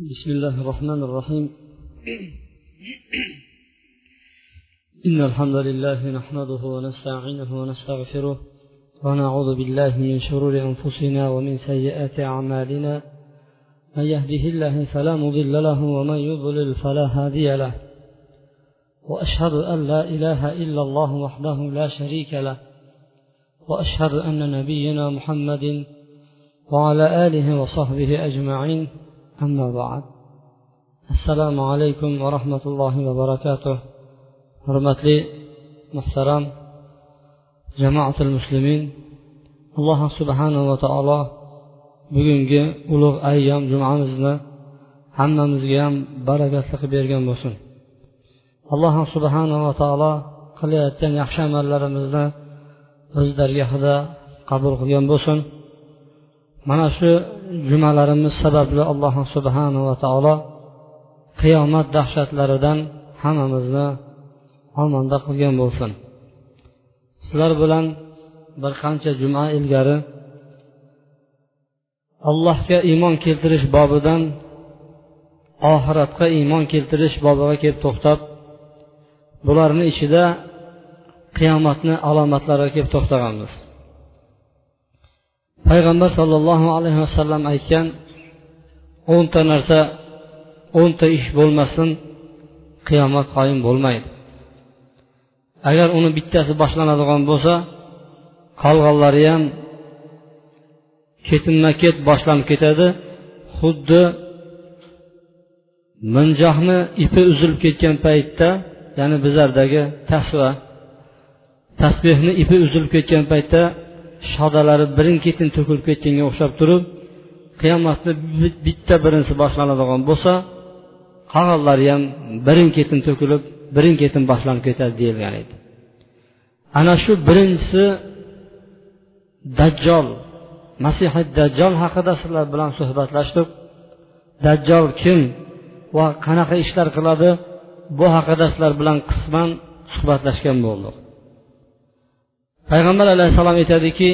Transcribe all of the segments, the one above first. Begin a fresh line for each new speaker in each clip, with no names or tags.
بسم الله الرحمن الرحيم. إن الحمد لله نحمده ونستعينه ونستغفره ونعوذ بالله من شرور أنفسنا ومن سيئات أعمالنا. من يهده الله فلا مضل له ومن يضلل فلا هادي له. وأشهد أن لا إله إلا الله وحده لا شريك له. وأشهد أن نبينا محمد وعلى آله وصحبه أجمعين. أما بعد السلام عليكم ورحمة الله وبركاته hurmatli muhtaram jamoatil muslimin alloh subhanava taolo bugungi ulug' ayyom jumamizni hammamizga ham barakatli qilib bergan bo'lsin alloh subhanava taolo qilayotgan yaxshi amallarimizni o'z dargohida qabul qilgan bo'lsin mana shu jumalarimiz sababli alloh subhanava taolo qiyomat dahshatlaridan hammamizni omonda qilgan bo'lsin. Sizlar bilan bir qancha juma ilgari allohga iymon keltirish bobidan oxiratga iymon keltirish bobiga kelib to'xtab bularni ichida qiyomatni alomatlariga kelib to'xtaganmiz. Payg'ambar sollallohu alayhi vasallam aytgan o'nta narsa o'nta ish bo'lmasin qiyomat qoyim bo'lmaydi. Agar uni bittasi boshlanadigan bo'lsa qolganlari ham ketinma ket boshlanib ketadi. Xuddi minjohni ipi uzilib ketgan paytda ya'ni bizlardagi tasva tasbehni ipi uzilib ketgan paytda shodalari birin ketin to'kilib ketganga o'xshab turib qiyomatni bitta birinchisi boshlanadigan bo'lsa qog'ozlari ham birin ketin to'kilib birin ketin boshlanib ketadi deyilgan edi. Ana shu birinchisi dajjol masihi dajjol haqida sizlar bilan suhbatlashdik. Dajjol kim va qanaqa ishlar qiladi? Bu haqida sizlar bilan qisman suhbatlashgan bo'ldik. Payg'ambar alayhissalom aytadiki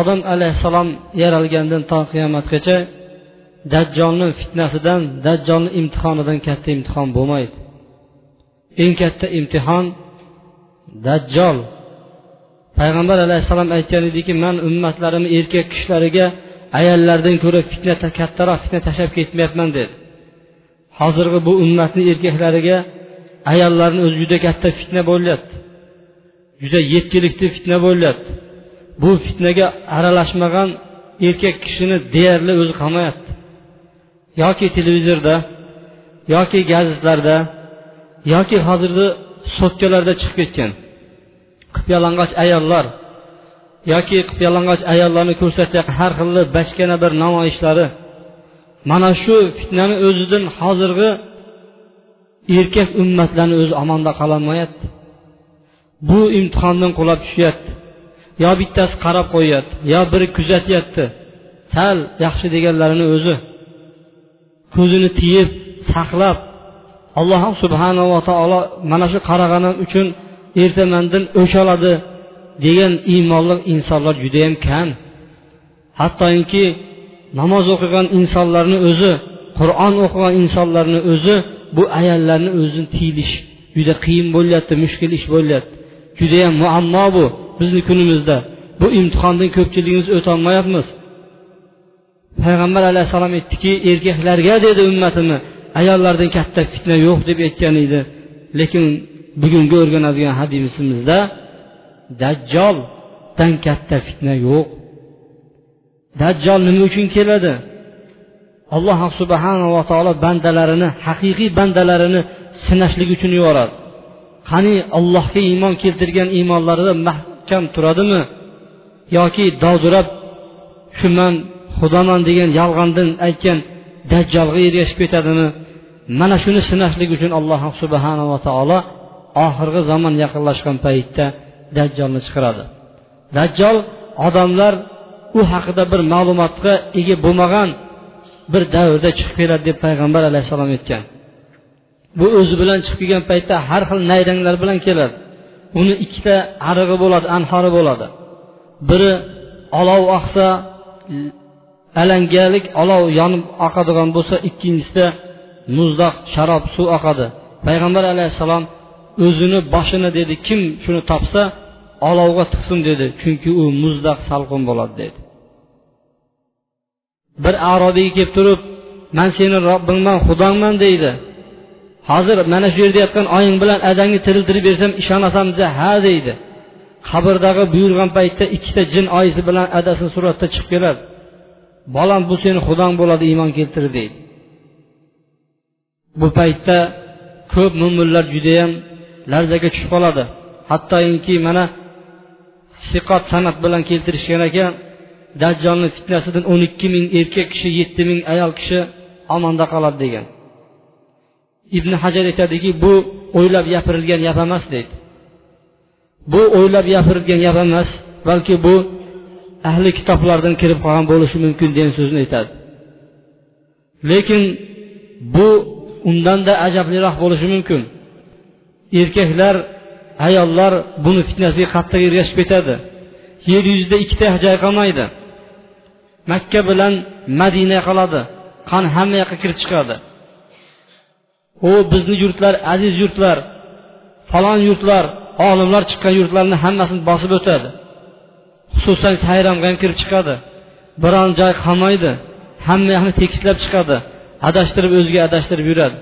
odam alayhissalom yaralgandan to qiyomatgacha dajjolni fitnasidan dajjolni imtihonidan katta imtihon bo'lmaydi. Eng katta imtihon dajjol. Payg'ambar alayhissalom aytgan ediki man ummatlarimni erkak kishilariga ayollardan ko'ra fitna kattaroq fitna tashlab ketmayapman dedi. Hozirgi bu ummatni erkaklariga ayollarni o'zi juda katta fitna bo'lyapti. Juda yetkilikli fitna bo'lyapti. Bu fitnaga aralashmagan erkak kishini deyarli o'zi qolmayapti. Yoki televizorda yoki gazetlarda yoki hozirgi sotkalarda chiqib ketgan qipyalang'och ayollar yoki qipyalang'och ayollarni ko'rsatayotgan har xilli bachkana bir namoyishlari mana shu fitnani o'zidan hozirgi erkak ummatlarni o'zi omonda qololmayapti. Bu imtihondan qulab tushyapti. Yo bittasi qarab qo'yyapti yo biri kuzatyapti. Sal yaxshi deganlarini o'zi ko'zini tiyib saqlab alloh subhanava taolo mana shu qaraganim uchun ertamandan o'ch oladi degan iymonli insonlar judayam kam. Hattoki namoz o'qigan insonlarni o'zi qur'on o'qigan insonlarni o'zi bu ayollarni o'zini tiyilish juda qiyin bo'lyapti mushkul ish bo'lyapti. Judayam muammo bu bizni kunimizda. Bu imtihondan ko'pchiligimiz o'tolmayapmiz. Payg'ambar alayhissalom aytdiki erkaklarga dedi ummatimni ayollardan katta fitna yo'q deb aytgan edi. Lekin bugungi o'rganadigan hadisimizda dajjoldan katta fitna yo'q. Dajjol nima uchun keladi? Alloh subhanava taolo bandalarini haqiqiy bandalarini sinashlik uchun yuboradi. Qani allohga iymon keltirgan iymonlarida mahkam turadimi? Yoki dovdirab shu man xudoman degan yolg'ondan aytgan dajjolga ergashib ketadimi? Mana shuni sinashlik uchun alloh subhanava taolo oxirgi zamon yaqinlashgan paytda dajjolni chiqaradi dajjol odamlar u haqida bir ma'lumotga ega bo'lmagan bir davrda chiqib keladi deb payg'ambar alayhissalom aytgan. Bu o'zi bilan chiqib kelgan paytda har xil nayranglar bilan keladi. Uni ikkita arig'i bo'ladi anhori bo'ladi. Biri olov oqsa alangalik olov yonib oqadigan bo'lsa ikkinchisida muzdoq sharob suv oqadi. Payg'ambar alayhissalom o'zini boshini dedi kim shuni topsa olovga tiqsin dedi chunki u muzdaq salqin bo'ladi dedi. Bir arobiy kelib turib man seni robbingman xudongman deydi. Hozir mana shu yerda yotgan oying bilan adangni tiriltirib bersam ishonasan desa ha deydi. Qabrdagi buyurgan paytda ikkita jin oyisi bilan adasini suratda chiqib keladi. Bolam bu seni xudong bo'ladi iymon keltir deydi. Bu paytda ko'p mo'minlar judayam larzaga tushib qoladi. Hattoki mana siqot san'at bilan keltirishgan ekan dajjolni fitnasidan o'n ikki ming erkak kishi yetti ming ayol kishi omonda qoladi degan. Ibn hajar aytadiki bu o'ylab gapirilgan gap emas deydi. Bu o'ylab gapirilgan gap emas balki bu ahli kitoblardan kirib qolgan bo'lishi mumkin degan so'zni aytadi. Lekin bu undanda ajabliroq bo'lishi mumkin. Erkaklar ayollar buni fitnasiga qattiq ergashib ketadi. Yer yuzida ikkita joy qolmaydi. Makka bilan madina qoladi. Qon hamma yoqqa kirib chiqadi. U bizni yurtlar aziz yurtlar falon yurtlar olimlar chiqqan yurtlarni hammasini bosib o'tadi. Xususan sayramga ham kirib chiqadi. Biron joy qolmaydi. Hamma yoqni tekislab chiqadi. Adashtirib o'ziga adashtirib yuradi.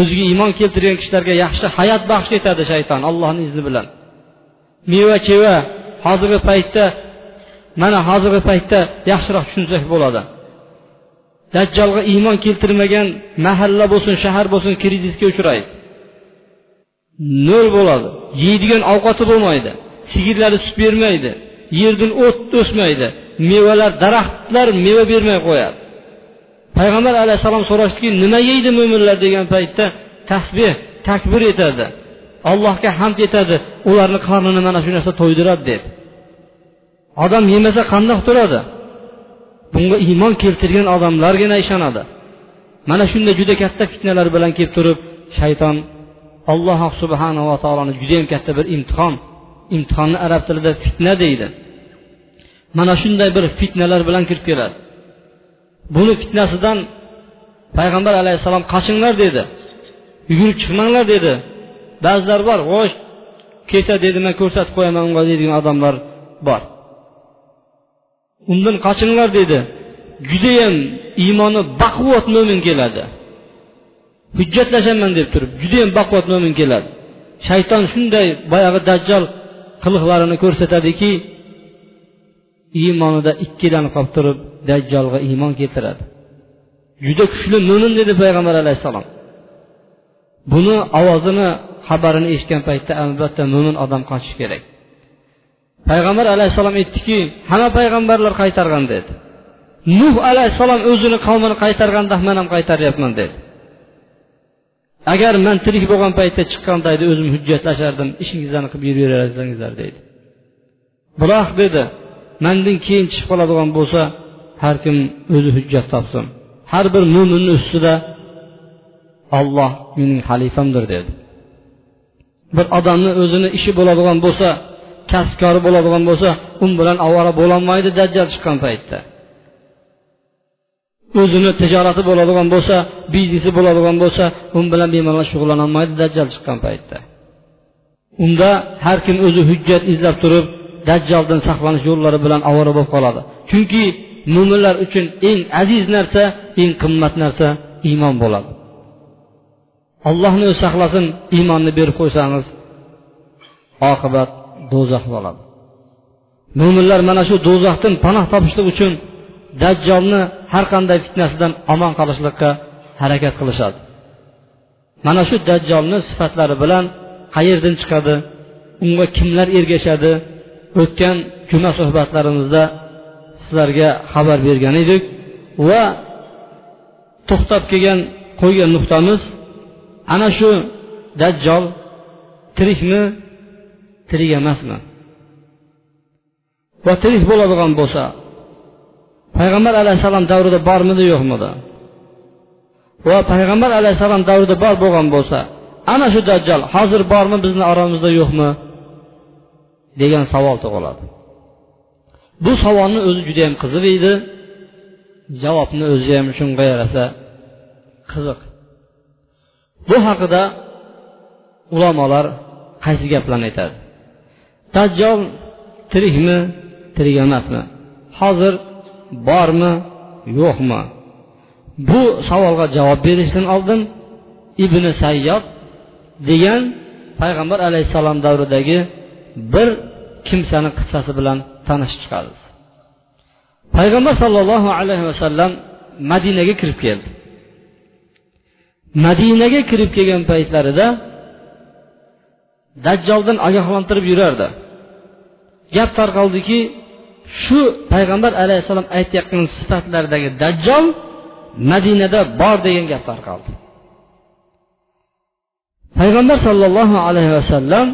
O'ziga iymon keltirgan kishilarga yaxshi hayot baxsh etadi shayton allohni izni bilan. Meva cheva hozirgi paytda mana hozirgi paytda yaxshiroq tushunsak bo'ladi. Dajjolga iymon keltirmagan mahalla bo'lsin shahar bo'lsin krizisga uchraydi nol bo'ladi. Yeydigan ovqati bo'lmaydi. Sigirlari sut bermaydi. Yerdan o't o'smaydi. Mevalar daraxtlar meva bermay qo'yadi. Payg'ambar alayhissalom so'rashdiki nima yeydi mo'minlar degan paytda tasbeh takbir etadi. Allohga hamd etadi. Ularni qornini mana shu narsa to'ydiradi deb. Odam yemasa qandoq turadi? Bunga iymon keltirgan odamlargina ishonadi. Mana shunday juda katta fitnalar bilan kelib turib shayton alloh subhanava taoloni judayam katta bir imtihon imtihonni arab tilida fitna deydi. Mana shunday bir fitnalar bilan kirib keladi. Buni fitnasidan payg'ambar alayhissalom qochinglar dedi. Yugurib chiqmanglar dedi. Ba'zilar bor xo'sh kecha dedi. Man ko'rsatib qo'yaman unga deydigan odamlar bor. Undan qochinglar dedi. Judayam iymoni baquvvat mo'min keladi. Hujjatlashaman deb turib judayam baquvvat mo'min keladi. Shayton shunday boyagi dajjol qiliqlarini ko'rsatadiki iymonida ikkilanib qolib turib dajjolga iymon keltiradi. Juda kuchli mo'min dedi payg'ambar alayhissalom. Buni ovozini xabarini eshitgan paytda albatta mo'min odam qochishi kerak. Payg'ambar alayhissalom aytdiki hamma payg'ambarlar qaytargan dedi. Nuh alayhissalom o'zini qavmini qaytarganda man ham qaytaryapman dedi. Agar man tirik bo'lgan paytda chiqqanda edi o'zim hujjatlashardim ishingizlarni qilib yuraversangizlar deydi biroq dedi mandan keyin chiqib qoladigan bo'lsa har kim o'zi hujjat topsin. Har bir mo'minni ustida olloh mening xalifamdir dedi. Bir odamni o'zini ishi bo'ladigan bo'lsa kasbkori bo'ladigan bo'lsa un bilan ovora bo'lolmaydi dajjal chiqqan paytda. O'zini tijorati bo'ladigan bo'lsa biznesi bo'ladigan bo'lsa un bilan bemalol shug'ullanolmaydi dajjal chiqqan paytda. Unda har kim o'zi hujjat izlab turib dajjoldan saqlanish yo'llari bilan ovora bo'lib qoladi. Chunki mo'minlar uchun eng aziz narsa eng qimmat narsa iymon bo'ladi. Allohni o'zi saqlasin iymonni berib qo'ysangiz oqibat do'zax bo'ladi mo'minlar mana shu do'zaxdan panoh topishlik uchun dajjolni har qanday fitnasidan omon qolishlikqa harakat qilishadi. Mana shu dajjolni sifatlari bilan qayerdan chiqadi unga kimlar ergashadi o'tgan juma suhbatlarimizda sizlarga xabar bergan edik va to'xtab kelgan qo'ygan nuqtamiz ana shu dajjol tirikmi tirik emasmi? Va tirik bo'ladigan bo'lsa payg'ambar alayhissalom davrida bormidi yo'qmidi? Va payg'ambar alayhissalom davrida bor bo'lgan bo'lsa ana shu dajjal hozir bormi bizni oramizda yo'qmi? degan savol tug'iladi. Bu savolni o'zi judayam qiziq edi. Javobni o'zi ham shunga yarasa qiziq. Bu haqida ulamolar qaysi gaplarni aytadi? Dajjol tirikmi tirik emasmi? Hozir bormi yo'qmi? Bu savolga javob berishdan oldin ibn sayyod degan payg'ambar alayhissalom davridagi bir kimsani qissasi bilan tanishib chiqamiz payg'ambar sollallohu alayhi vasallam madinaga kirib keldi. Madinaga kirib kelgan paytlarida dajjoldan ogohlantirib yurardi. Gap tarqaldiki shu payg'ambar alayhissalom aytayotgan sifatlardagi dajjol madinada bor degan gap tarqaldi. Payg'ambar sollallohu alayhi vasallam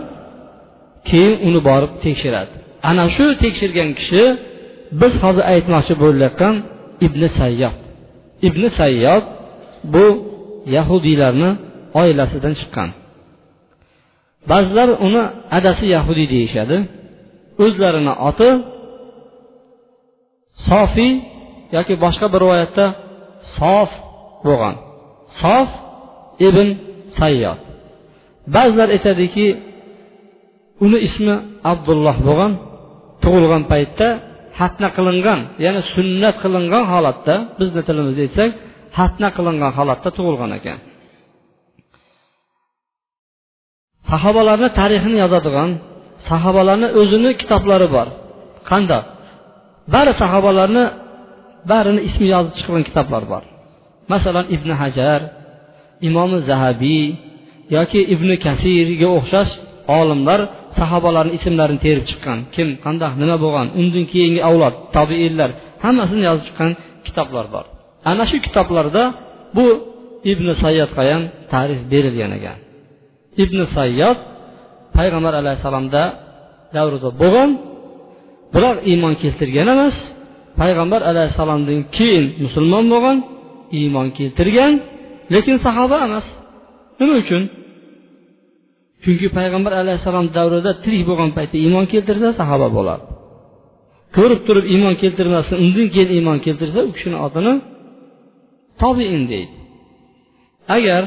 keyin uni borib tekshiradi. Ana shu tekshirgan kishi biz hozir aytmoqchi bo'layotgan ibn sayyod ibn sayyod bu yahudiylarni oilasidan chiqqan. Ba'zilar uni adasi yahudiy deyishadi. O'zlarini oti sofiy yoki boshqa bir rivoyatda sof bo'lgan. Sof ibn sayyod ba'zilar aytadiki uni ismi abdulloh bo'lgan tug'ilgan paytda xatna qilingan ya'ni sunnat qilingan holatda bizni tilimizda aytsak xatna qilingan holatda tug'ilgan ekan. Sahobalarni tarixini yozadigan sahobalarni o'zini kitoblari bor. Qandoq bari sahobalarni barini ismi yozib chiqqan kitoblar bor. Masalan ibn hajar imomi zahabiy yoki ibn kasirga o'xshash olimlar sahobalarni ismlarini terib chiqqan. Kim? Qandoq nima bo'lgan? Undan keyingi avlod tobiinlar hammasini yozib chiqqan kitoblar bor. Ana shu kitoblarda bu ibn sayyodga ham tarix berilgan ekan. Ibn sayyod payg'ambar alayhissalomda davrida bo'lgan bular iymon keltirgan emas payg'ambar alayhissalomdan keyin musulmon bo'lgan iymon keltirgan lekin sahoba emas. Nima uchun? Chunki payg'ambar alayhissalom davrida tirik bo'lgan paytda iymon keltirsa sahoba bo'ladi ko'rib turib iymon keltirmasdan undan keyin iymon keltirsa u kishini otini tobiin deydi. Agar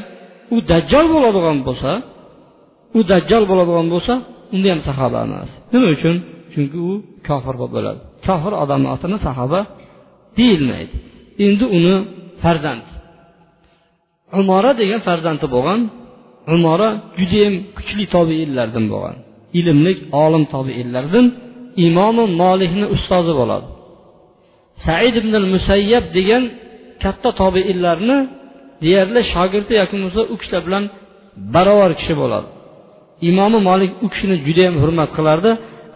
u dajjol bo'ladigan bo'lsa u dajjol bo'ladigan bo'lsa unda ham sahoba emas. Nima uchun? Chunki u kofir bo'ladi. Kofir odamni otini sahoba deyilmaydi. Endi uni farzand. Umora degan farzandi bo'lgan umora judayam kuchli tobeinlardan bo'lgan. Ilmli olim tobeinlardan imomi molihni ustozi bo'ladi. Said ibn musayyab degan katta tobeinlarni deyarli shogirdi yoki bo'lmasa u kishilar bilan barobar kishi bo'ladi. Imomi molik u kishini judayam hurmat qilardi.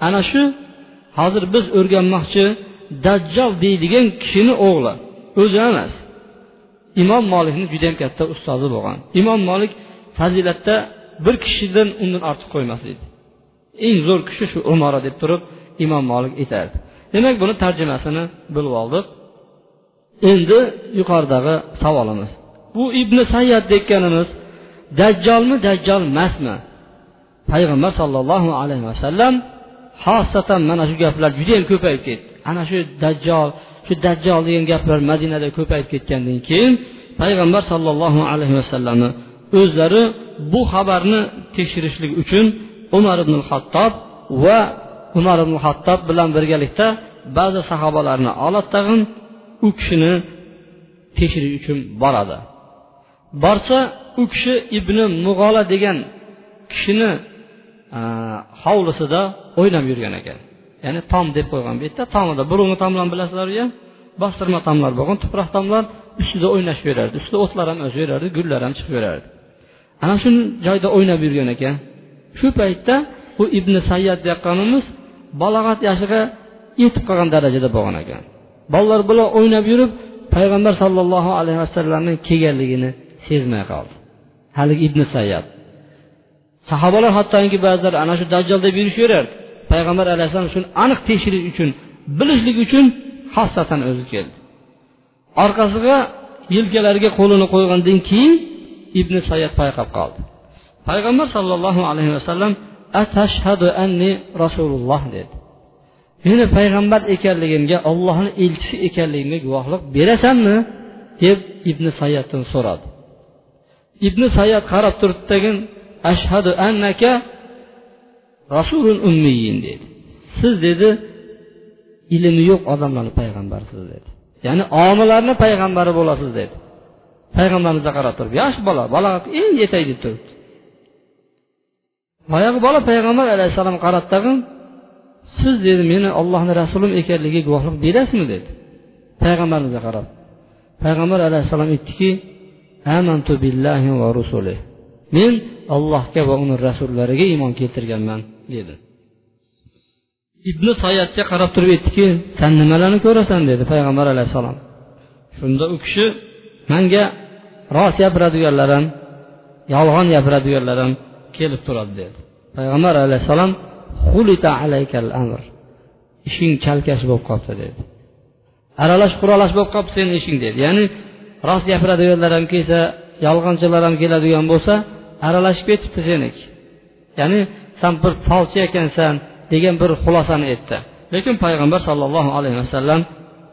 Ana shu hozir biz o'rganmoqchi dajjol deydigan kishini o'g'li o'zi emas. Imom molikni judayam katta ustozi bo'lgan. Imom molik fazilatda bir kishidan undan ortiq qo'ymas edi. Eng zo'r kishi shu umora deb turib imom molik aytardi. Demak buni tarjimasini bilib oldik endi yuqoridagi savolimiz. Bu ibn sayyad deyotganimiz dajjolmi dajjol emasmi? Payg'ambar sollallohu alayhi vasallam xosatan mana shu gaplar judayam ko'payib ketdi. Ana shu dajjol shu dajjol degan gaplar madinada ko'payib ketgandan keyin payg'ambar sollallohu alayhi vasallamni o'zlari bu xabarni tekshirishlik uchun umar ibn hattob va umar ibn hattob bilan birgalikda ba'zi sahobalarni oladi tag'in u kishini tekshirish uchun boradi. Borsa u kishi ibn mug'ola degan kishini hovlisida o'ynab yurgan ekan. Ya'ni tom deb qo'ygan bu yerda. Tomida burungi tomlarni bilasizlar ya. Bostirma tomlar bo'lgan tuproq tomlar ustida o'ynashib yurardi ustida o'tlar ham o'sib yurardi gullar ham chiqib yurardi ana shu joyda o'ynab yurgan ekan. Shu paytda bu ibn sayyad deyotganimiz balog'at yoshiga yetib qolgan darajada bo'lgan ekan. Bolalar bular o'ynab yurib payg'ambar sollallohu alayhi vasallamni kelganligini sezmay qoldi. Haligi ibn sayyad. Sahobalar hattoki ba'zilar ana shu dajjol deb yurishaverardi payg'ambar alayhissalom shuni aniq tekshirish uchun bilishlik uchun hassatan o'zi keldi. Orqasiga yelkalariga qo'lini qo'ygandan keyin ibn sayyad payqab qoldi. Payg'ambar sollallohu alayhi vasallam atashhadu anni rasululloh? dedi. Meni payg'ambar ekanligimga ollohni elchisi ekanligimga guvohlik berasanmi? deb ibn sayyaddan so'radi. Ibn sayyad qarab turdi ashhadu annaka rasulun ummiyin dedi. Siz dedi ilmi yo'q odamlarni payg'ambarisiz dedi. Ya'ni omilarni payg'ambari bo'lasiz dedi. Payg'ambarimizga qarab turib yosh bola balog'atga eng yetay deb turibdi. Boyagi bola payg'ambar alayhissalom qarab tag'in siz dedi meni ollohni rasulim ekanligiga guvohlik berasizmi? dedi. Payg'ambarimizga qarab payg'ambar alayhissalom aytdiki amantu billahi va rusuli men allohga va uni rasullariga iymon keltirganman dedi. Ibn sayatga qarab turib aytdiki san nimalarni ko'rasan? dedi payg'ambar alayhissalom. Shunda u kishi manga rost gapiradiganlar ham yolg'on gapiradiganlar ham kelib turadi dedi. Payg'ambar alayhissalom ishing chalkash bo'lib qolibdi dedi. Aralash quralash bo'lib qolibdi seni ishing dedi. Ya'ni rost gapiradiganlar ham kelsa yolg'onchilar ham keladigan bo'lsa aralashib ketibdi seniki ya'ni san bir folchi ekansan degan bir xulosani aytdi. Lekin payg'ambar sollallohu alayhi vasallam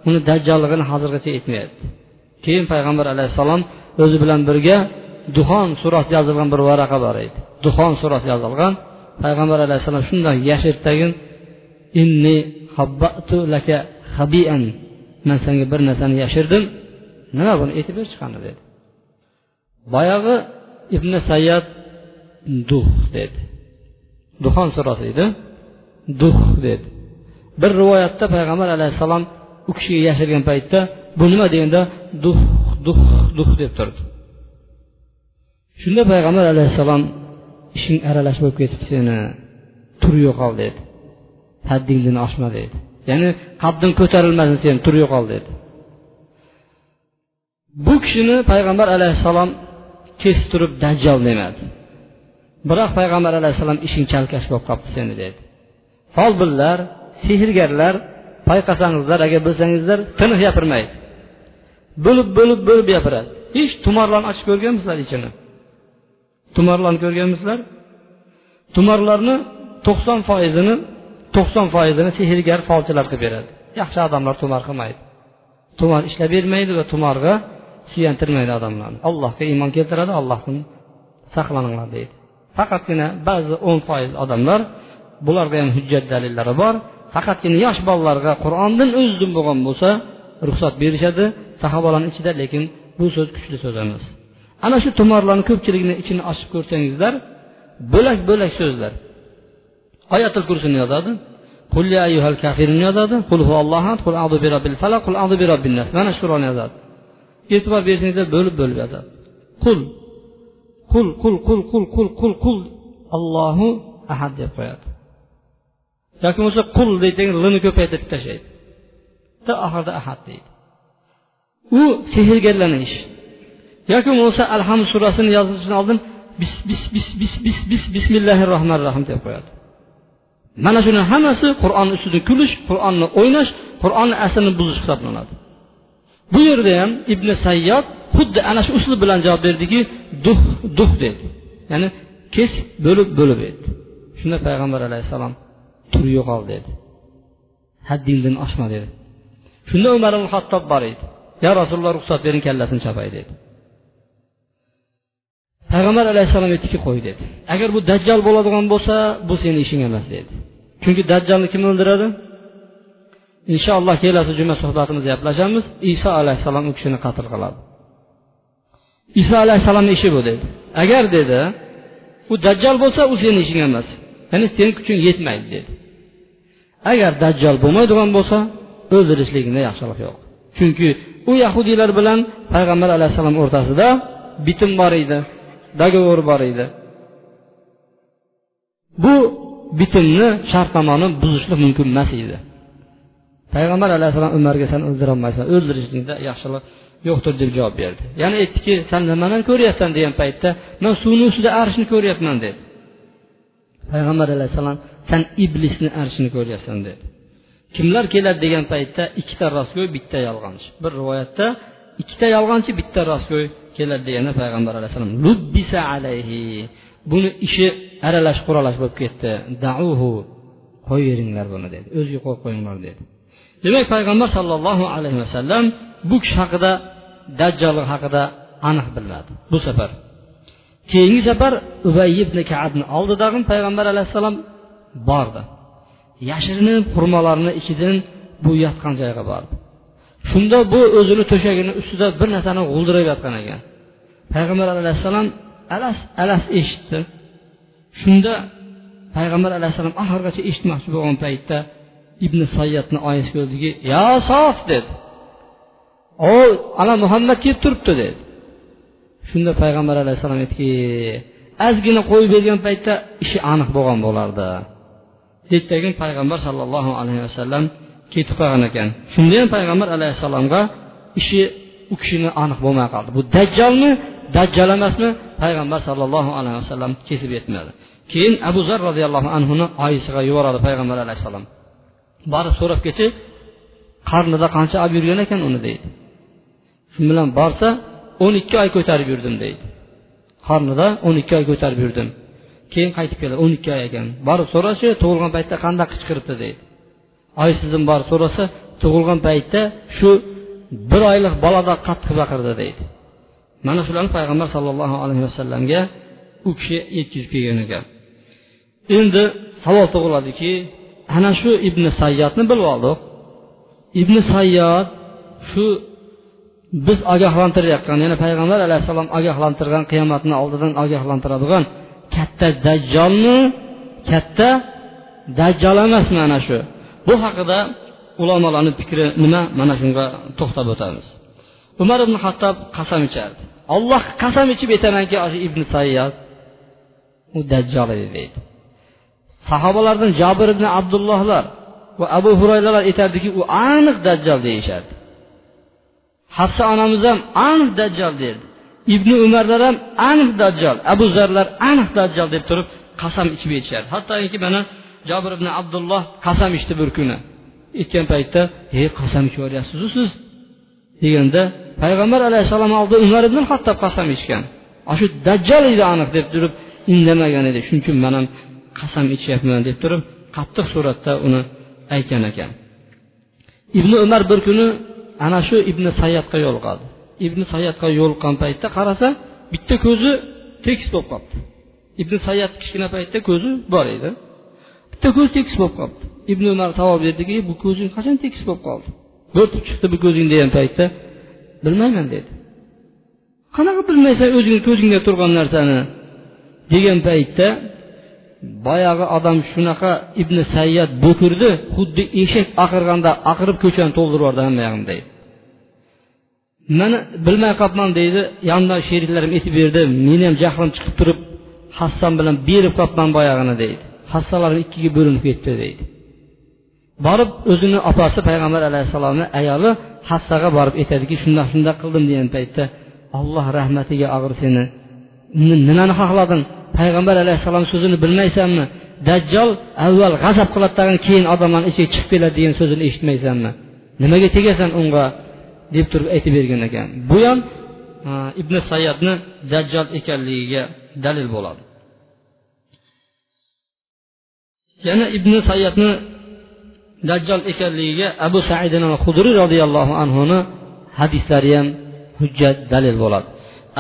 uni dajjolligini hozirgacha aytmayapti. Keyin payg'ambar alayhissalom o'zi bilan birga duxon surasi yozilgan bir varaqa bor edi. Duxon surasi yozilgan. Payg'ambar alayhissalom shundoq yashirtagin inni habbatu laka habian man senga bir narsani yashirdim. Nima buni aytib berchi qani dedi. Boyagi ibn sayyad duh dedi. Duxon surasi edi. Duh dedi. Bir rivoyatda payg'ambar alayhissalom u kishiga yashirgan paytda bu nima? deganda duh duh duh deb turdi. Shunda payg'ambar alayhissalom ishing aralash bo'lib ketib seni tur yo'qol dedi. Haddingdan oshma dedi. Ya'ni qadding ko'tarilmasin sen tur yo'qol dedi. Bu kishini payg'ambar alayhissalom kesib turib dajjol demadi. Biroq payg'ambar alayhissalom ishing chalkash bo'lib qolibdi seni dedi. Folbinlar sehrgarlar payqasangizlar agar bilsangizlar tiniq gapirmaydi. Bo'lib bo'lib bo'lib gapiradi. Hech tumorlarni ochib ko'rganmisizlar ichini? Tumorlarni ko'rganmisizlar? Tumorlarni to'qson foizini to'qson foizini sehrgar folchilar qilib beradi. Yaxshi odamlar tumor qilmaydi. Tumor ishlab bermaydi va tumorga suyantirmaydi odamlarni. Allohga iymon keltiradi allohdan saqlaninglar deydi. Faqatgina ba'zi o'n foiz odamlar bularga ham hujjat dalillari bor. Faqatgina yosh bolalarga qur'ondan o'zidan bo'lgan bo'lsa ruxsat berishadi sahobalarni ichida lekin bu so'z kuchli so'z emas. Ana shu tumorlarni ko'pchiligini ichini ochib ko'rsangizlar bo'lak bo'lak so'zlar. Oyatil kursini yozadi. Qul ya ayyuhal kafirni yozadi. Qul huvallohu qul bi robbil falaq qul a'udhu bi robbin nas. Mana shu qur'onni yozadi. E'tibor bersangizlar bo'lib bo'lib yozadi qul. Qul qul qul qul qul qul qul. Allohu ahad deb qo'yadi. Yoki bo'lmasa qul deydi lini ko'paytirib tashlaydi. Oxirida ahad deydi. U sehrgarlarni ishi yoki bo'lmasa alhamd surasini yozishdan oldin bis bis bis bis bis bis bismillahi rohmanir rohim deb qo'yadi. Mana shuni hammasi qur'onni ustida kulish qur'onni o'ynash qur'onni aslini buzish hisoblanadi. Bu yerda ham ibn sayyod xuddi ana shu uslub bilan javob berdiki duh duh dedi. Ya'ni kes bo'lib bo'lib aytdi shunda payg'ambar alayhissalom tur yo'qol dedi. Haddingdan oshma dedi. Shunda umar ibn hattob bor edi. Yo rasululloh ruxsat bering kallasini chopay dedi. Payg'ambar alayhissalom aytdiki qo'y dedi. Agar bu dajjal bo'ladigan bo'lsa bu seni ishing emas dedi. Chunki dajjalni kim o'ldiradi? Inshaalloh kelasi juma suhbatimizda gaplashamiz. Iso alayhissalom u kishini qatl qiladi. Iso alayhissalomni ishi bu dedi. Agar dedi u dajjal bo'lsa u seni ishing emas. Ya'ni seni kuching yetmaydi dedi. Agar dajjal bo'lmaydigan bo'lsa o'ldirishligingda yaxshilik yo'q. Chunki u yahudiylar bilan payg'ambar alayhissalom o'rtasida bitim bor edi dogovor bor edi. Bu bitimni shartnomani buzishlik mumkin emas edi. Payg'ambar alayhissalom umarga san o'ldirolmaysan o'ldirishlikda yaxshilik yo'qdir deb javob berdi. Yana aytdiki san nimani ko'ryapsan? degan paytda man suvni ustida arshni ko'ryapman dedi. Payg'ambar alayhissalom san iblisni arshini ko'ryapsan dedi. Kimlar keladi? degan paytda ikkita rostgo'y bitta yolg'onchi. Bir rivoyatda ikkita yolg'onchi bitta rostgo'y keladi deganda payg'ambar alayhissalom lubbisa alayhi. Buni ishi aralash quralash bo'lib ketdi. Dauhu qo'yaveringlar buni dedi. O'ziga qo'yib qo'yinglar dedi. Demak payg'ambar sollallohu alayhi vasallam bu kishi haqida dajjollik haqida aniq biladi bu safar. Keyingi safar ubay ibn kabni oldidagi payg'ambar alayhissalom bordi. Yashirinib xurmolarni ichidan bu yotgan joyga bordi. Shunda bu o'zini to'shagini ustida bir narsani g'uldirab yotgan ekan. Payg'ambar alayhissalom alas alas eshitdi. Shunda payg'ambar alayhissalom oxirigacha eshitmoqchi bo'lgan paytda ibn sayyadni oyisi ko'rdiki yo sof dedi. O ana muhammad kelib turibdi dedi. Shunda payg'ambar alayhissalom aytdiki ozgina qo'yib bergan paytda ishi aniq bo'lgan bo'lardi ertagin payg'ambar sollallohu alayhi vasallam ketib qolgan ekan. Shunda ham payg'ambar alayhissalomga ishi u kishini aniq bo'lmay qoldi. Bu dajjolmi dajjal emasmi? Payg'ambar sollallohu alayhi vasallam kesib yetmadi. Keyin abu zar roziyallohu anhuni oyisiga yuboradi payg'ambar alayhissalom. Borib so'rab kelchi qarnida qancha olib yurgan ekan uni? deydi. Shu bilan borsa o'n ikki oy ko'tarib yurdim deydi. Qornida o'n ikki oy ko'tarib yurdim. Keyin qaytib keladi o'n ikki oy ekan. Borib so'rashi tug'ilgan paytda qanday qichqiribdi? deydi. Oysizim borib so'rasa tug'ilgan paytda shu bir oylik bolada qattiq baqirdi deydi. Mana shularni payg'ambar sollallohu alayhi vasallamga u kishi yetkazib kelgan ekan. Endi savol tug'iladiki ana shu ibn sayyodni bilib oldik ibn sayyod shu biz ogohlantirayotgan ya'ni payg'ambar alayhissalom ogohlantirgan qiyomatni oldidan ogohlantiradigan katta dajjolmi katta dajjol emasmi ana shu? Bu haqida ulamolarni fikri nima? Mana shunga to'xtab o'tamiz. Umar ibn hattob qasam ichardi olloh qasam ichib aytamanki ibn sayyod u dajjol edi deydi. Sahobalardan jobir ibn abdullohlar va abu hurayralar aytardiki u aniq dajjol deyishardi hafsa onamiz ham aniq dajjol derdi. İbn umarlar ham aniq dajjol abu zarlar aniq dajjol deb turib qasam ichib aytishardi hattoki mana jobir ibn abdulloh qasam ichdi bir kuni. Aytgan paytda ey qasam ichib yuboryapsizu siz? deganda payg'ambar alayhissalom oldida umar ibn hattob qasam ichgan. Ana shu dajjol edi aniq deb turib indamagan edi. Shuning uchun man ham qasam ichyapman deb turib qattiq suratda uni aytgan ekan. Ibn umar bir kuni ana shu ibn sayyatga yo'liqadi ibn sayyatga yo'liqqan paytda qarasa bitta ko'zi tekis bo'lib qolibdi ibn sayyat kichkina paytda ko'zi bor edi. Bitta ko'zi tekis bo'lib qolibdi ibn umar savol berdiki bu ko'zing qachon tekis bo'lib qoldi? Bo'rtib chiqdi bu ko'zing degan paytda. Bilmayman dedi. Qanaqa bilmaysan o'zingni ko'zingda turgan narsani? Degan paytda boyagi odam shunaqa ibn sayyad bo'kirdi xuddi eshak aqirganda aqirib ko'chani to'ldirib yubordi hamma yog'ini deydi. Mani bilmay qolibman deydi yonidagi sheriklarim aytib berdi meni ham jahlim chiqib turib hassam bilan berib qolibman boyag'ini deydi. Hassalarim ikkiga bo'linib ketdi deydi. Borib o'zini opasi payg'ambar alayhissalomni ayoli hassaga borib aytadiki shundoq shundoq qildim degan paytda olloh rahmatiga og'ir seni nimani xohlading payg'ambar alayhissalom so'zini bilmaysanmi? Dajjol avval g'azab qiladi tag'in keyin odamlarni ichiga chiqib keladi degan so'zini eshitmaysanmi? Nimaga tegasan unga? deb turib aytib bergan ekan. Bu ham ibn sayyadni dajjol ekanligiga dalil bo'ladi. Yana ibn sayyadni dajjol ekanligiga abu said hudriy roziyallohu anhuni hadislari ham hujjat dalil bo'ladi.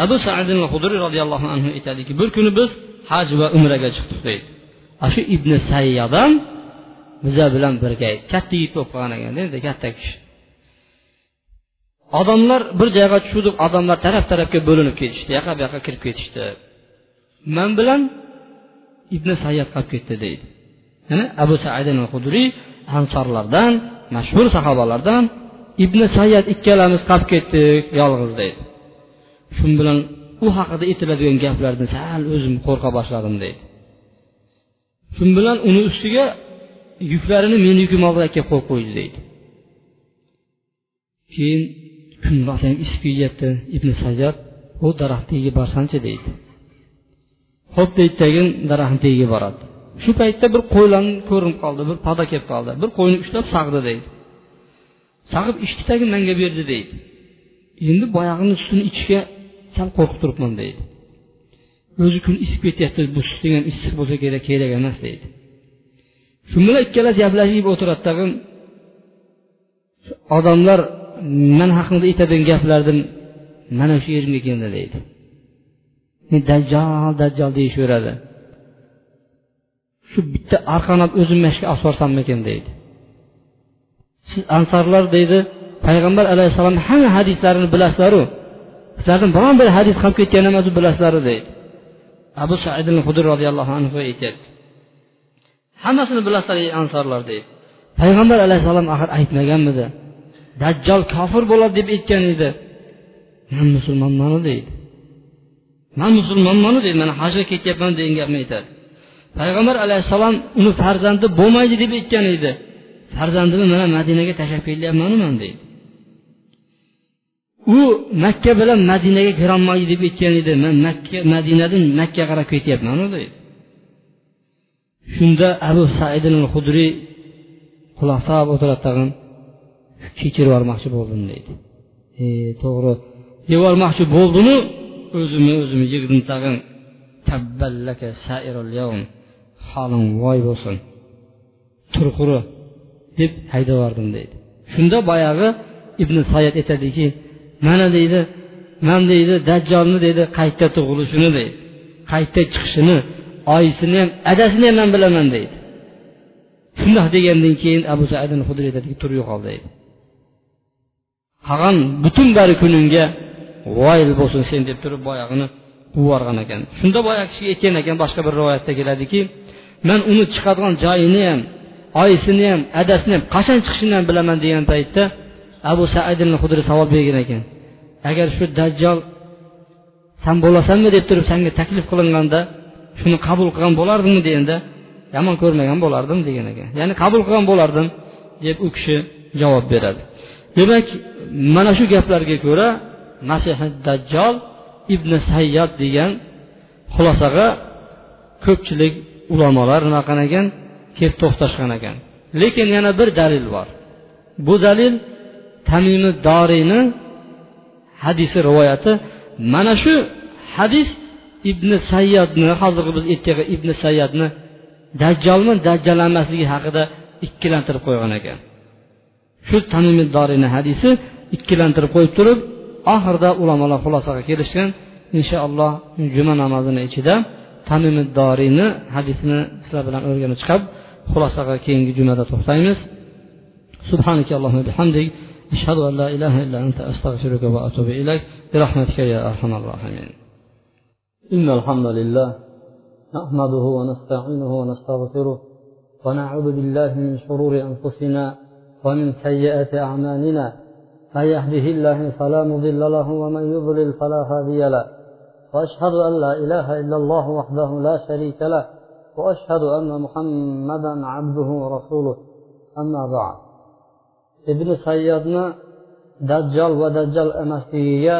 Abu said hudriy roziyallohu anhu aytadiki bir kuni biz haj va umraga chiqdik deydi. Ana shu ibn sayyad ham biza bilan birga katta yigit bo'lib qolgan ekan endi katta kishi. Odamlar bir joyga tushuvdik odamlar taraf tarafga bo'linib ketishdi yoqqa bu yoqqa kirib ketishdi. Man bilan ibn sayyad qolib ketdi deydi. Yana abu said hudriy ansorlardan mashhur sahobalardan ibn sayyad ikkalamiz qolib ketdik yolg'iz deydi. Shu bilan u haqida aytiladigan gaplardan sal o'zim qo'rqa boshladim deydi. Shu bilan uni ustiga yuklarini meni yukim oldiga kelib qo'yib qo'ydi deydi. Keyin kun rosa isib kelyapti ibn sajjod u daraxt tagiga borsanchi deydi. Ho'p deydi tagin daraxtni tagiga boradi. Shu paytda bir qo'ylan ko'rinib qoldi bir poda kelib qoldi bir qo'yni ushlab sag'di deydi. Sag'ib ichki tagin manga berdi deydi. Endi boyag'ini sutini ichishga sal qo'rqib turibman deydi. O'zi kun isib ketyapti bu sut degan issiq bo'lsa kerak kerak emas deydi. Shu bilan ikkalasi gaplashib o'tiradi tag'in. Odamlar man haqimda aytadigan gaplarni mana shu yerimga keldi deydi. Dajjol dajjol deyishaveradi. Shu bitta arqonab o'zim mashga olib borsammikin deydi. Siz ansorlar deydi payg'ambar alayhissalomni hamma hadislarini bilasizlaru sizlardan biron bir hadis qolib ketgan emas bilasizlar deydi abu said hudr roziyallohu anhu aytyapti. Hammasini bilasizlar ey ansorlar deydi payg'ambar alayhissalom axir aytmaganmidi? Dajjol kofir bo'ladi deb aytgan edi. Man musulmonmanu deydi man musulmonmanu deydi mana hajga ketyapman degan gapni aytadi. Payg'ambar alayhissalom uni farzandi bo'lmaydi deb aytgan edi. Farzandimni mana madinaga tashlab kelyapmanu man deydi u makka bilan madinaga kirolmaydi deb aytgan edi. Man makka madinadan makkaga qarab ketyapman deydi. Shunda abu said hudriy quloq solib o'tiradi tag'in. Kechirib yubormoqchi bo'ldim deydi. E to'g'ri. Yubormoqchi bo'ldimu o'zimni o'zimni yig'dim tag'in. Holing voy bo'lsin. Turquri deb haydab yubordim deydi. Shunda boyag'i ibn sayat aytadiki mana deydi man deydi dajjolni deydi qayta tug'ilishini deydi. Qayta chiqishini oyisini ham adasini ham man bilaman deydi. Shundoq degandan keyin abu said hudri aytadiki tur yo'qol deydi. Qolgan butun bari kuningga voyil bo'lsin sen deb turib boyag'ini quvib yuborgan ekan. Shunda boyagi kishi aytgan ekan boshqa bir rivoyatda keladiki man uni chiqadigan joyini ham oyisini ham adasini ham qachon chiqishini ham bilaman degan paytda abu said hudri savol bergan ekan. Agar shu dajjol san bo'lasanmi? deb turib sanga taklif qilinganda shuni qabul qilgan bo'lardingmi deganda yomon ko'rmagan bo'lardim degan ekan. Ya'ni qabul qilgan bo'lardim deb u kishi javob beradi. Demak mana shu gaplarga ko'ra masihi dajjol ibn sayyod degan xulosaga ko'pchilik ulamolar nima qilgan ekan kelib to'xtashgan ekan. Lekin yana bir dalil bor. Bu dalil tamimi doriyni hadisi rivoyati. Mana shu hadis ibn sayyadni hozirgi biz aytgan ibn sayyadni dajjolmi dajjal emasligi haqida ikkilantirib qo'ygan ekan. Shu tamimi doriyni hadisi ikkilantirib qo'yib turib oxirida ulamolar xulosaga kelishgan. Inshaalloh juma namozini ichida tamimi doriyni hadisini sizlar bilan o'rganib chiqib xulosaga keyingi jumada to'xtaymiz. Subhanaka bihamdik. أشهد أن لا إله إلا أنت أستغفرك وأتوب إليك. برحمتك يا أرحم الراحمين. إن الحمد لله نحمده ونستعينه ونستغفره ونعوذ بالله من شرور أنفسنا ومن سيئات أعمالنا. من يهده الله فلا مضل له ومن يضلل فلا هادي له. وأشهد أن لا إله إلا الله وحده لا شريك له. وأشهد أن محمدا عبده ورسوله. أما بعد. ibn sayyodni dajjol va dajjol emasligiga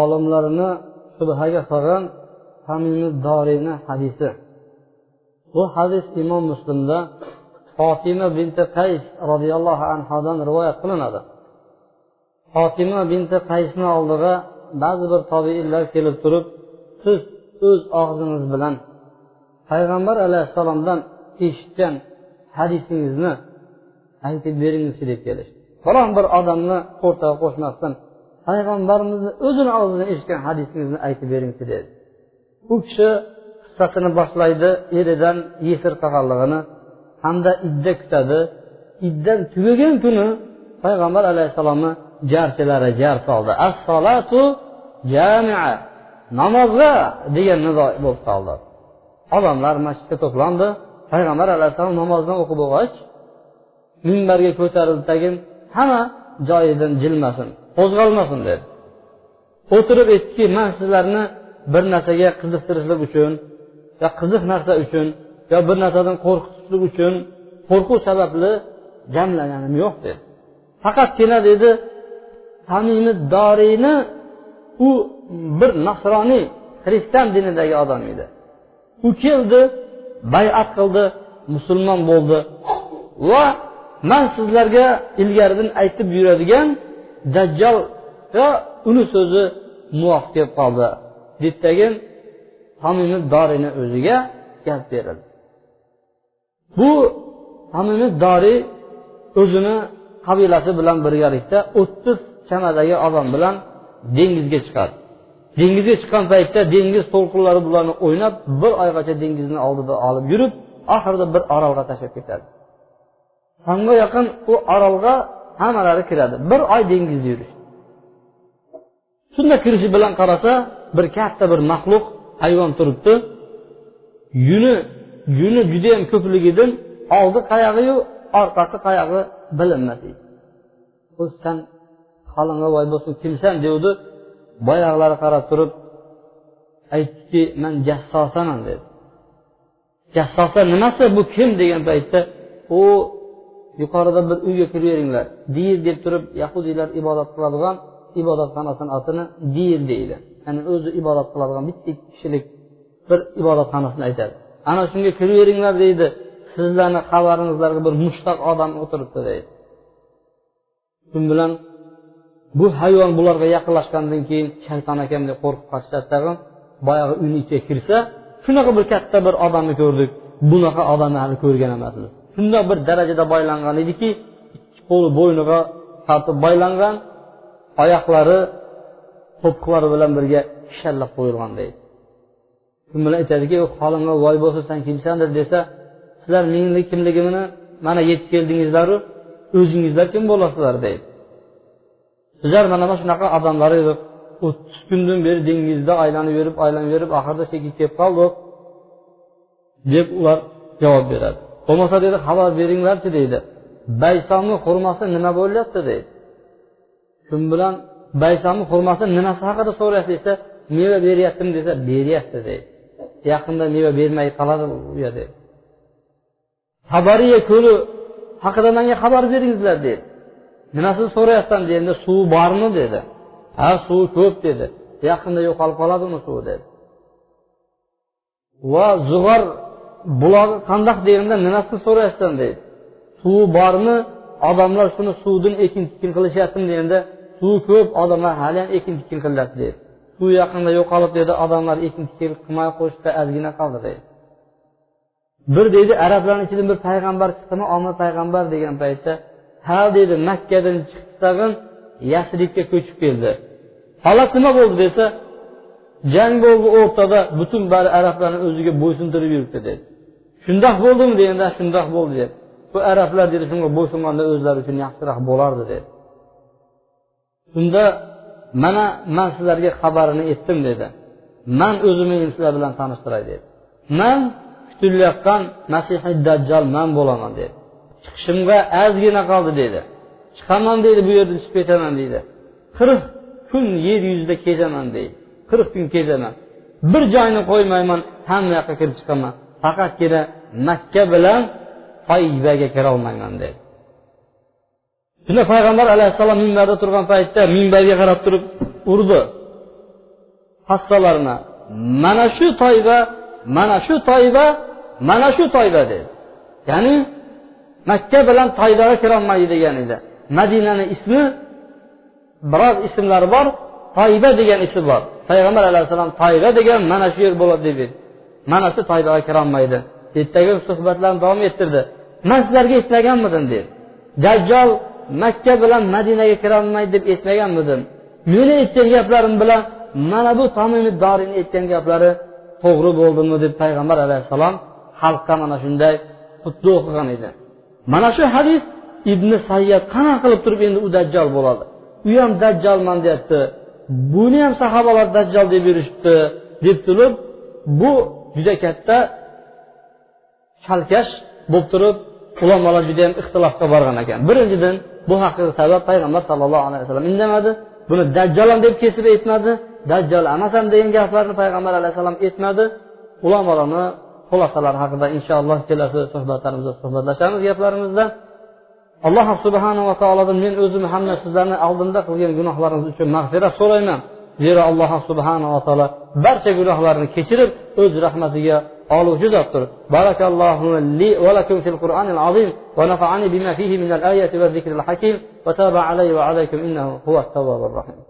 olimlarni shubhaga solgan doriyni hadisi. Bu hadis imom muslimda fotima binti qays roziyallohu anhudan rivoyat qilinadi. Fotima binti qaysni oldiga ba'zi bir tobiinlar kelib turib siz o'z og'zingiz bilan payg'ambar alayhissalomdan eshitgan hadisingizni aytib beringizchi deb kelishdi biron bir odamni o'rtaga qo'shmasdan payg'ambarimizni o'zini og'zidan eshitgan hadisingizni aytib beringchi dedi. U kishi qissasini boshlaydi eridan yesir qolganligini hamda idda kutadi. Iddan tugagan kuni payg'ambar alayhissalomni jarchilari jar soldi. As solatu jamia namozga degan nido bo'lib qoldi odamlar masjidga to'plandi. Payg'ambar alayhissalom namozdan o'qib bo'lg'ach minbarga ko'tarildi tagin hamma joyidan jilmasin qo'zg'almasin dedi. O'tirib aytdiki man sizlarni bir narsaga qiziqtirishlik uchun yo qiziq narsa uchun yo bir narsadan qo'rqitishlik uchun qo'rquv sababli jamlaganim yo'q dedi. Faqatgina dedi tamimi doriyni u bir nasroniy xristian dinidagi odam edi. U keldi bayat qildi musulmon bo'ldi va man sizlarga ilgaridan aytib yuradigan dajjal va uni so'zi muvofiq kelib qoldi deydidagi tamimi dorini o'ziga gap berildi. Bu hamimi doriy o'zini qabilasi bilan birgalikda o'ttiz chamadagi odam bilan dengizga chiqadi. Dengizga chiqqan paytda dengiz to'lqinlari bularni o'ynab bir oygacha dengizni oldida olib yurib oxirida bir orolga tashlab ketadi. Tongga yaqin u orolga hammalari kiradi? Bir oy dengizda yurish. Shunda kirishi bilan qarasa bir katta bir maxluq hayvon turibdi. Yuni yuni judayam ko'pligidan oldi qayog'iyu orqasi qayog'i bilinmas deydi san qaling'i voy bo'lsin kimsan devdi. Boyag'ilari qarab turib aytdiki man jassosaman dedi. Jassosa nimasi? Bu kim degan paytda u yuqorida bir uyga kiraveringlar dir deb turib yahudiylar ibodat qiladigan ibodatxonasini otini dir deydi. Ya'ni o'zi ibodat qiladigan bitta ikki kishilik bir ibodatxonasini aytadi. Ana shunga kiraveringlar deydi. Sizlarni xabaringizlarga bir mushtaq odam o'tiribdi deydi. Shu bilan bu hayvon bularga yaqinlashgandan keyin shayton akam deb qo'rqib qochishadi tag'in. Boyagi uyni ichiga kirsa shunaqa bir katta bir odamni ko'rdik. Bunaqa odamni hali ko'rgan emasmiz. Shundoq bir darajada boylangan ediki ikki qo'li bo'yniga tortib boylangan oyoqlari to'piqlari bilan birga kishallab qo'yilgan deydi. Shu bilan aytadiki holingga voy bo'lsa san kimsandir desa sizlar meni kimligimni mana yetib keldingizlaru o'zingizlar kim bo'lasizlar? deydi. Bizlar mana shunaqa odamlar edik o'ttiz kundan beri dengizda aylanib yurib aylanib yurib oxirida shu kelib qoldik deb ular javob beradi. Bo'lmasa deydi xabar beringlarchi deydi baysomni xurmosi nima bo'lyapti deydi shu bilan baysomni xurmosi nimasi haqida so'rayapti desa meva beryaptimi desa beryapti deydi yaqinda meva bermay qoladi u yerda tabariya ko'li haqida menga xabar beringizlar dedi. Nimasini so'rayapsan deganda suvi bormi dedi. Ha suvi ko'p dedi. Yaqinda yo'qolib qoladi uni suvi dedi. Va zug'or bularni qandoq deganda nimasini so'rayapsan deydi. Suvi bormi? Odamlar shuni suvdan ekin tikin qilishyaptimi deganda suvi ko'p odamlar haliyam ekin tikin qilyapti deydi. Suv yaqinda yo'qolib dedi odamlar ekin tikin qilmay qo'yishda ozgina qoldi deydi. Bir deydi arablarni ichidan bir payg'ambar chiqdimi? Omad payg'ambar degan paytda ha deydi makkadan chiqdi tag'in yasribga ko'chib keldi. Holat nima bo'ldi desa jang bo'ldi o'rtada butun bari arablarni o'ziga bo'ysuntirib yuribdi dedi. Shundoq bo'ldimi deganda shundoq bo'ldi dedi. Bu arablar dedi shunga bo'ysunganda o'zlari uchun yaxshiroq bo'lardi dedi. Shunda mana man sizlarga xabarini aytdim dedi. Man o'zimni sizlar bilan tanishtiray dedi. Man kutilayotgan masihiy dajjal man bo'laman dedi. Chiqishimga ozgina qoldi dedi. Chiqaman deydi bu yerdan chiqib ketaman deydi qirq kun yer yuzida kezaman deydi qirq kun kezaman bir joyni qo'ymayman hamma yoqqa kirib chiqaman. Faqatgina makka bilan toybaga kirolmayman dedi. Shunda payg'ambar alayhissalom minbarda turgan paytda minbarga qarab turib urdi. Hassalarini mana shu toyba mana shu toyba mana shu toyba dedi. Ya'ni makka bilan toybaga kirolmaydi degan edi. Madinani ismi biroz ismlari bor toyba degan ismi bor. Payg'ambar alayhissalom toyba degan mana shu yer bo'ladi deb mana shu toybaga kirolmaydi. Ertaga suhbatlarni davom ettirdi. Man sizlarga aytmaganmidim dedi. Dajjol makka bilan madinaga kirolmaydi deb aytmaganmidim meni aytgan gaplarim bilan mana bu tomimi dorini aytgan gaplari to'g'ri bo'ldimi deb payg'ambar alayhissalom xalqqa mana shunday xutba o'qigan edi. Mana shu hadis ibn sayyad qanaqa qilib turib endi u dajjol bo'ladi? U ham dajjolman deyapti. Buni ham sahobalar dajjol deb yurishibdi deb turib bu juda katta chalkash bo'lib turib ulamolar judayam ixtilofga borgan ekan. Birinchidan bu haqida sabab payg'ambar sallallohu alayhi vasallam indamadi buni dajjol ham deb kesib aytmadi dajjol emas ham degan gaplarni payg'ambar alayhissalom aytmadi. Ulamolarni xulosalari haqida inshaalloh kelasi suhbatlarimizda suhbatlashamiz gaplarimizda. Alloh subhanava taolodan men o'zim hamda sizlarni oldimda qilgan gunohlaringiz uchun mag'firat so'rayman. Zero alloh subhanava taolo barcha gunohlarni kechirib o'z rahmatiga oluvchi zotdir barakallohu li va lakum fil qur'anil azim va nafa'ani bima fihi min al ayati va zikril hakim va taba alayhi va alaykum innahu huvat tawwabur rahim.